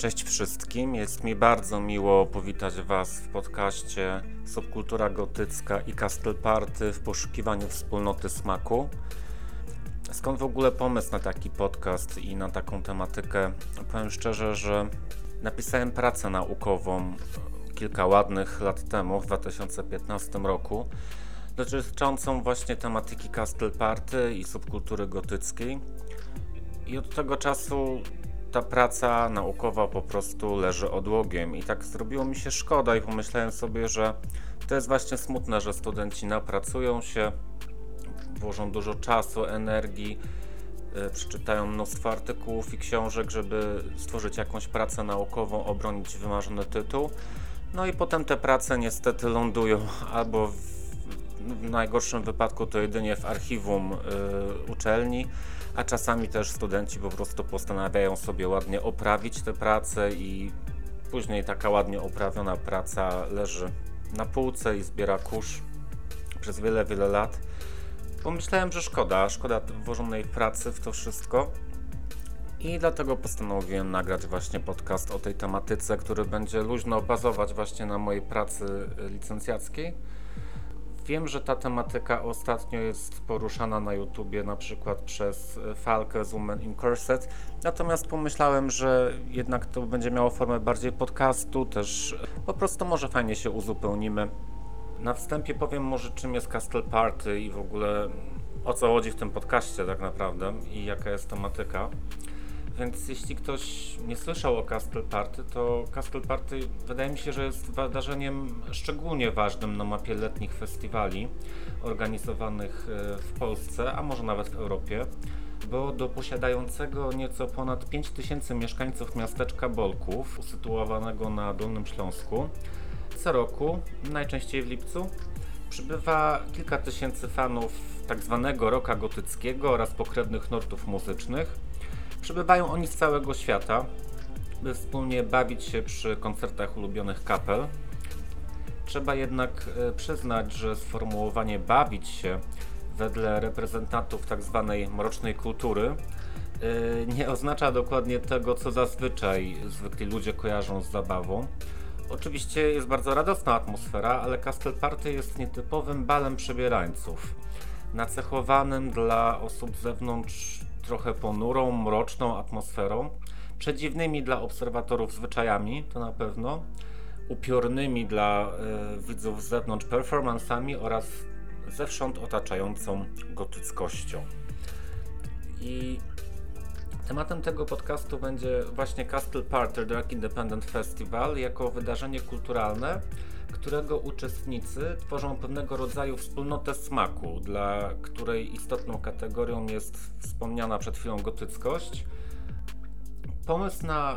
Cześć wszystkim, jest mi bardzo miło powitać Was w podcaście Subkultura Gotycka i Castle Party w poszukiwaniu wspólnoty smaku. Skąd w ogóle pomysł na taki podcast i na taką tematykę? Powiem szczerze, że napisałem pracę naukową kilka ładnych lat temu, w 2015 roku, dotyczącą właśnie tematyki Castle Party i subkultury gotyckiej. I od tego czasu ta praca naukowa po prostu leży odłogiem i tak zrobiło mi się szkoda i pomyślałem sobie, że to jest właśnie smutne, że studenci napracują się, włożą dużo czasu, energii, yy, przeczytają mnóstwo artykułów i książek, żeby stworzyć jakąś pracę naukową, obronić wymarzony tytuł. No i potem te prace niestety lądują albo w, w najgorszym wypadku to jedynie w archiwum yy, uczelni, a czasami też studenci po prostu postanawiają sobie ładnie oprawić te prace i później taka ładnie oprawiona praca leży na półce i zbiera kurz przez wiele, wiele lat. Pomyślałem, że szkoda, szkoda włożonej pracy w to wszystko. I dlatego postanowiłem nagrać właśnie podcast o tej tematyce, który będzie luźno bazować właśnie na mojej pracy licencjackiej. Wiem, że ta tematyka ostatnio jest poruszana na YouTubie, na przykład przez Falkę z Women in Corset, natomiast pomyślałem, że jednak to będzie miało formę bardziej podcastu, też po prostu może fajnie się uzupełnimy. Na wstępie powiem może czym jest Castle Party i w ogóle o co chodzi w tym podcaście tak naprawdę i jaka jest tematyka. Więc jeśli ktoś nie słyszał o Castle Party, to Castle Party wydaje mi się, że jest wydarzeniem szczególnie ważnym na mapie letnich festiwali organizowanych e, w Polsce, a może nawet w Europie, bo do posiadającego nieco ponad 5000 mieszkańców miasteczka Bolków, usytuowanego na Dolnym Śląsku, co roku, najczęściej w lipcu, przybywa kilka tysięcy fanów tak zwanego rocka gotyckiego oraz pokrewnych nurtów muzycznych, Przybywają oni z całego świata, by wspólnie bawić się przy koncertach ulubionych kapel. Trzeba jednak e, przyznać, że sformułowanie bawić się wedle reprezentantów tzw. Tak mrocznej kultury e, nie oznacza dokładnie tego, co zazwyczaj zwykli ludzie kojarzą z zabawą. Oczywiście jest bardzo radosna atmosfera, ale Castle Party jest nietypowym balem przebierańców, nacechowanym dla osób z zewnątrz trochę ponurą, mroczną atmosferą, przedziwnymi dla obserwatorów zwyczajami, to na pewno, upiornymi dla y, widzów z zewnątrz performansami oraz zewsząd otaczającą gotyckością. I tematem tego podcastu będzie właśnie Castle Party Drag Independent Festival jako wydarzenie kulturalne, którego uczestnicy tworzą pewnego rodzaju wspólnotę smaku, dla której istotną kategorią jest wspomniana przed chwilą gotyckość. Pomysł na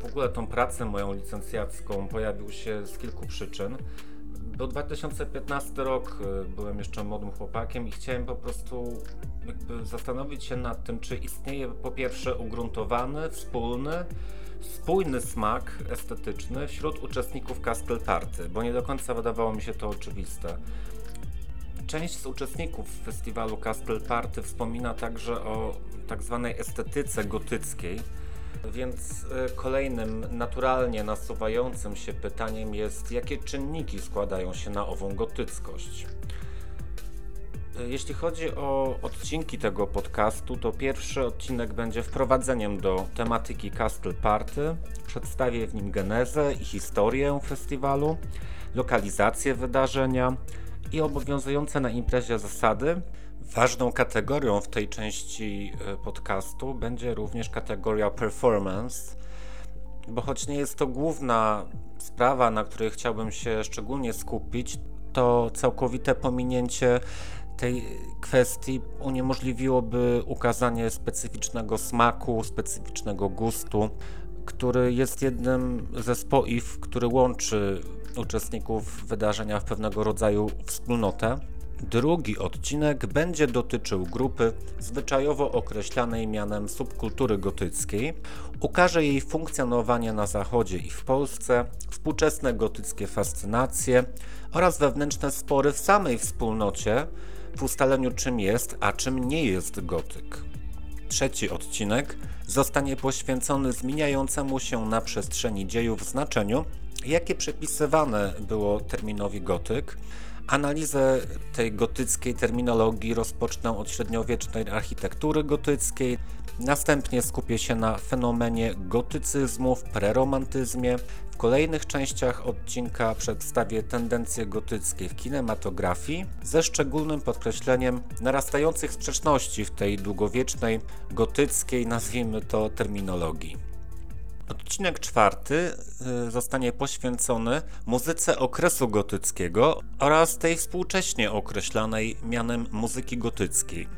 w ogóle tą pracę moją licencjacką pojawił się z kilku przyczyn. Był 2015 rok, y, byłem jeszcze młodym chłopakiem i chciałem po prostu jakby zastanowić się nad tym, czy istnieje po pierwsze ugruntowany, wspólny, spójny smak estetyczny wśród uczestników Castle Party, bo nie do końca wydawało mi się to oczywiste. Część z uczestników festiwalu Castle Party wspomina także o tak zwanej estetyce gotyckiej, więc e, kolejnym naturalnie nasuwającym się pytaniem jest, jakie czynniki składają się na ową gotyckość. Jeśli chodzi o odcinki tego podcastu, to pierwszy odcinek będzie wprowadzeniem do tematyki Castle Party. Przedstawię w nim genezę i historię festiwalu, lokalizację wydarzenia i obowiązujące na imprezie zasady. Ważną kategorią w tej części e, podcastu będzie również kategoria performance, bo choć nie jest to główna sprawa, na której chciałbym się szczególnie skupić, to całkowite pominięcie tej kwestii uniemożliwiłoby ukazanie specyficznego smaku, specyficznego gustu, który jest jednym ze spoiw, który łączy uczestników wydarzenia w pewnego rodzaju wspólnotę. Drugi odcinek będzie dotyczył grupy zwyczajowo określanej mianem subkultury gotyckiej. Ukaże jej funkcjonowanie na Zachodzie i w Polsce, współczesne gotyckie fascynacje oraz wewnętrzne spory w samej wspólnocie, w ustaleniu czym jest, a czym nie jest gotyk. Trzeci odcinek zostanie poświęcony zmieniającemu się na przestrzeni dziejów znaczeniu, jakie przypisywane było terminowi gotyk. Analizę tej gotyckiej terminologii rozpocznę od średniowiecznej architektury gotyckiej, następnie skupię się na fenomenie gotycyzmu w preromantyzmie. Kolejnych częściach odcinka przedstawię tendencje gotyckie w kinematografii, ze szczególnym podkreśleniem narastających sprzeczności w tej długowiecznej gotyckiej, nazwijmy to, terminologii. Odcinek czwarty y, zostanie poświęcony muzyce okresu gotyckiego oraz tej współcześnie określanej mianem muzyki gotyckiej.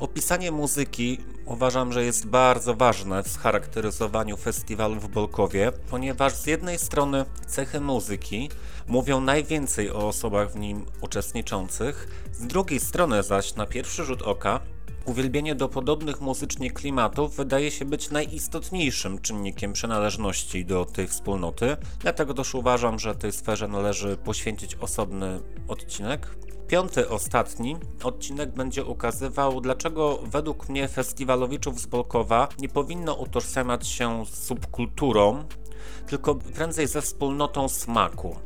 Opisanie muzyki uważam, że jest bardzo ważne w scharakteryzowaniu festiwalu w Bolkowie, ponieważ z jednej strony cechy muzyki mówią najwięcej o osobach w nim uczestniczących, z drugiej strony zaś na pierwszy rzut oka Uwielbienie do podobnych muzycznie klimatów wydaje się być najistotniejszym czynnikiem przynależności do tej wspólnoty, dlatego też uważam, że tej sferze należy poświęcić osobny odcinek. Piąty, ostatni odcinek będzie ukazywał, dlaczego według mnie festiwalowiczów z Bolkowa nie powinno utożsamiać się z subkulturą, tylko prędzej ze wspólnotą smaku.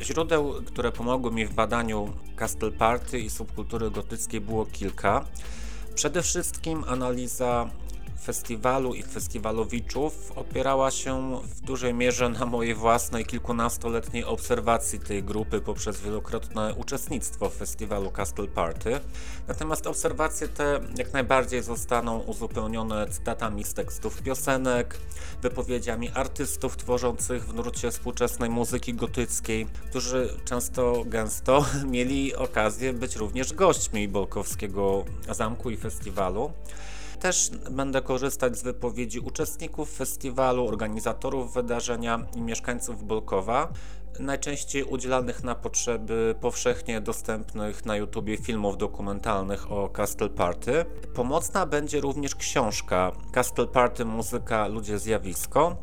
Źródeł, które pomogły mi w badaniu Castle Party i subkultury gotyckiej było kilka. Przede wszystkim analiza festiwalu i festiwalowiczów opierała się w dużej mierze na mojej własnej kilkunastoletniej obserwacji tej grupy poprzez wielokrotne uczestnictwo w festiwalu Castle Party. Natomiast obserwacje te jak najbardziej zostaną uzupełnione cytatami z tekstów piosenek, wypowiedziami artystów tworzących w nurcie współczesnej muzyki gotyckiej, którzy często, gęsto mieli okazję być również gośćmi Bolkowskiego Zamku i festiwalu. Też będę korzystać z wypowiedzi uczestników festiwalu, organizatorów wydarzenia i mieszkańców Bolkowa, najczęściej udzielanych na potrzeby powszechnie dostępnych na YouTubie filmów dokumentalnych o Castle Party. Pomocna będzie również książka Castle Party Muzyka, Ludzie, Zjawisko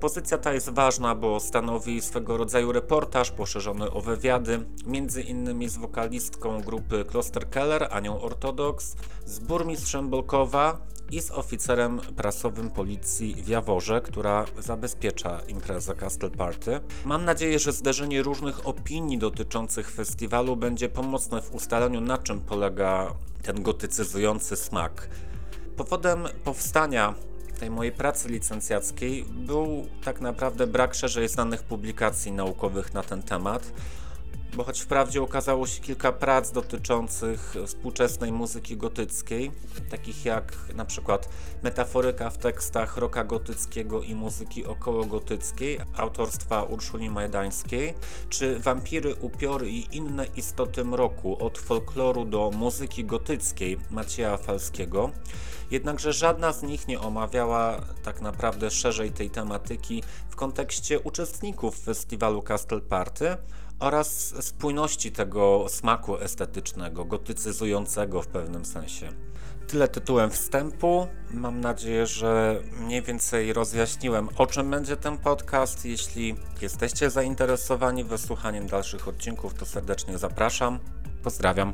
Pozycja ta jest ważna, bo stanowi swego rodzaju reportaż poszerzony o wywiady, między innymi z wokalistką grupy Kloster Keller, Anią Ortodoks, z burmistrzem Bolkowa i z oficerem prasowym policji w Jaworze, która zabezpiecza imprezę Castle Party. Mam nadzieję, że zderzenie różnych opinii dotyczących festiwalu będzie pomocne w ustaleniu na czym polega ten gotycyzujący smak. Powodem powstania tej mojej pracy licencjackiej był tak naprawdę brak szerzej znanych publikacji naukowych na ten temat bo choć wprawdzie ukazało się kilka prac dotyczących współczesnej muzyki gotyckiej, takich jak na przykład Metaforyka w tekstach roka gotyckiego i muzyki okołogotyckiej autorstwa Urszuli Majdańskiej, czy Wampiry, upiory i inne istoty mroku od folkloru do muzyki gotyckiej Macieja Falskiego, jednakże żadna z nich nie omawiała tak naprawdę szerzej tej tematyki w kontekście uczestników festiwalu Castle Party, oraz spójności tego smaku estetycznego, gotycyzującego w pewnym sensie. Tyle tytułem wstępu. Mam nadzieję, że mniej więcej rozjaśniłem, o czym będzie ten podcast. Jeśli jesteście zainteresowani wysłuchaniem dalszych odcinków, to serdecznie zapraszam. Pozdrawiam.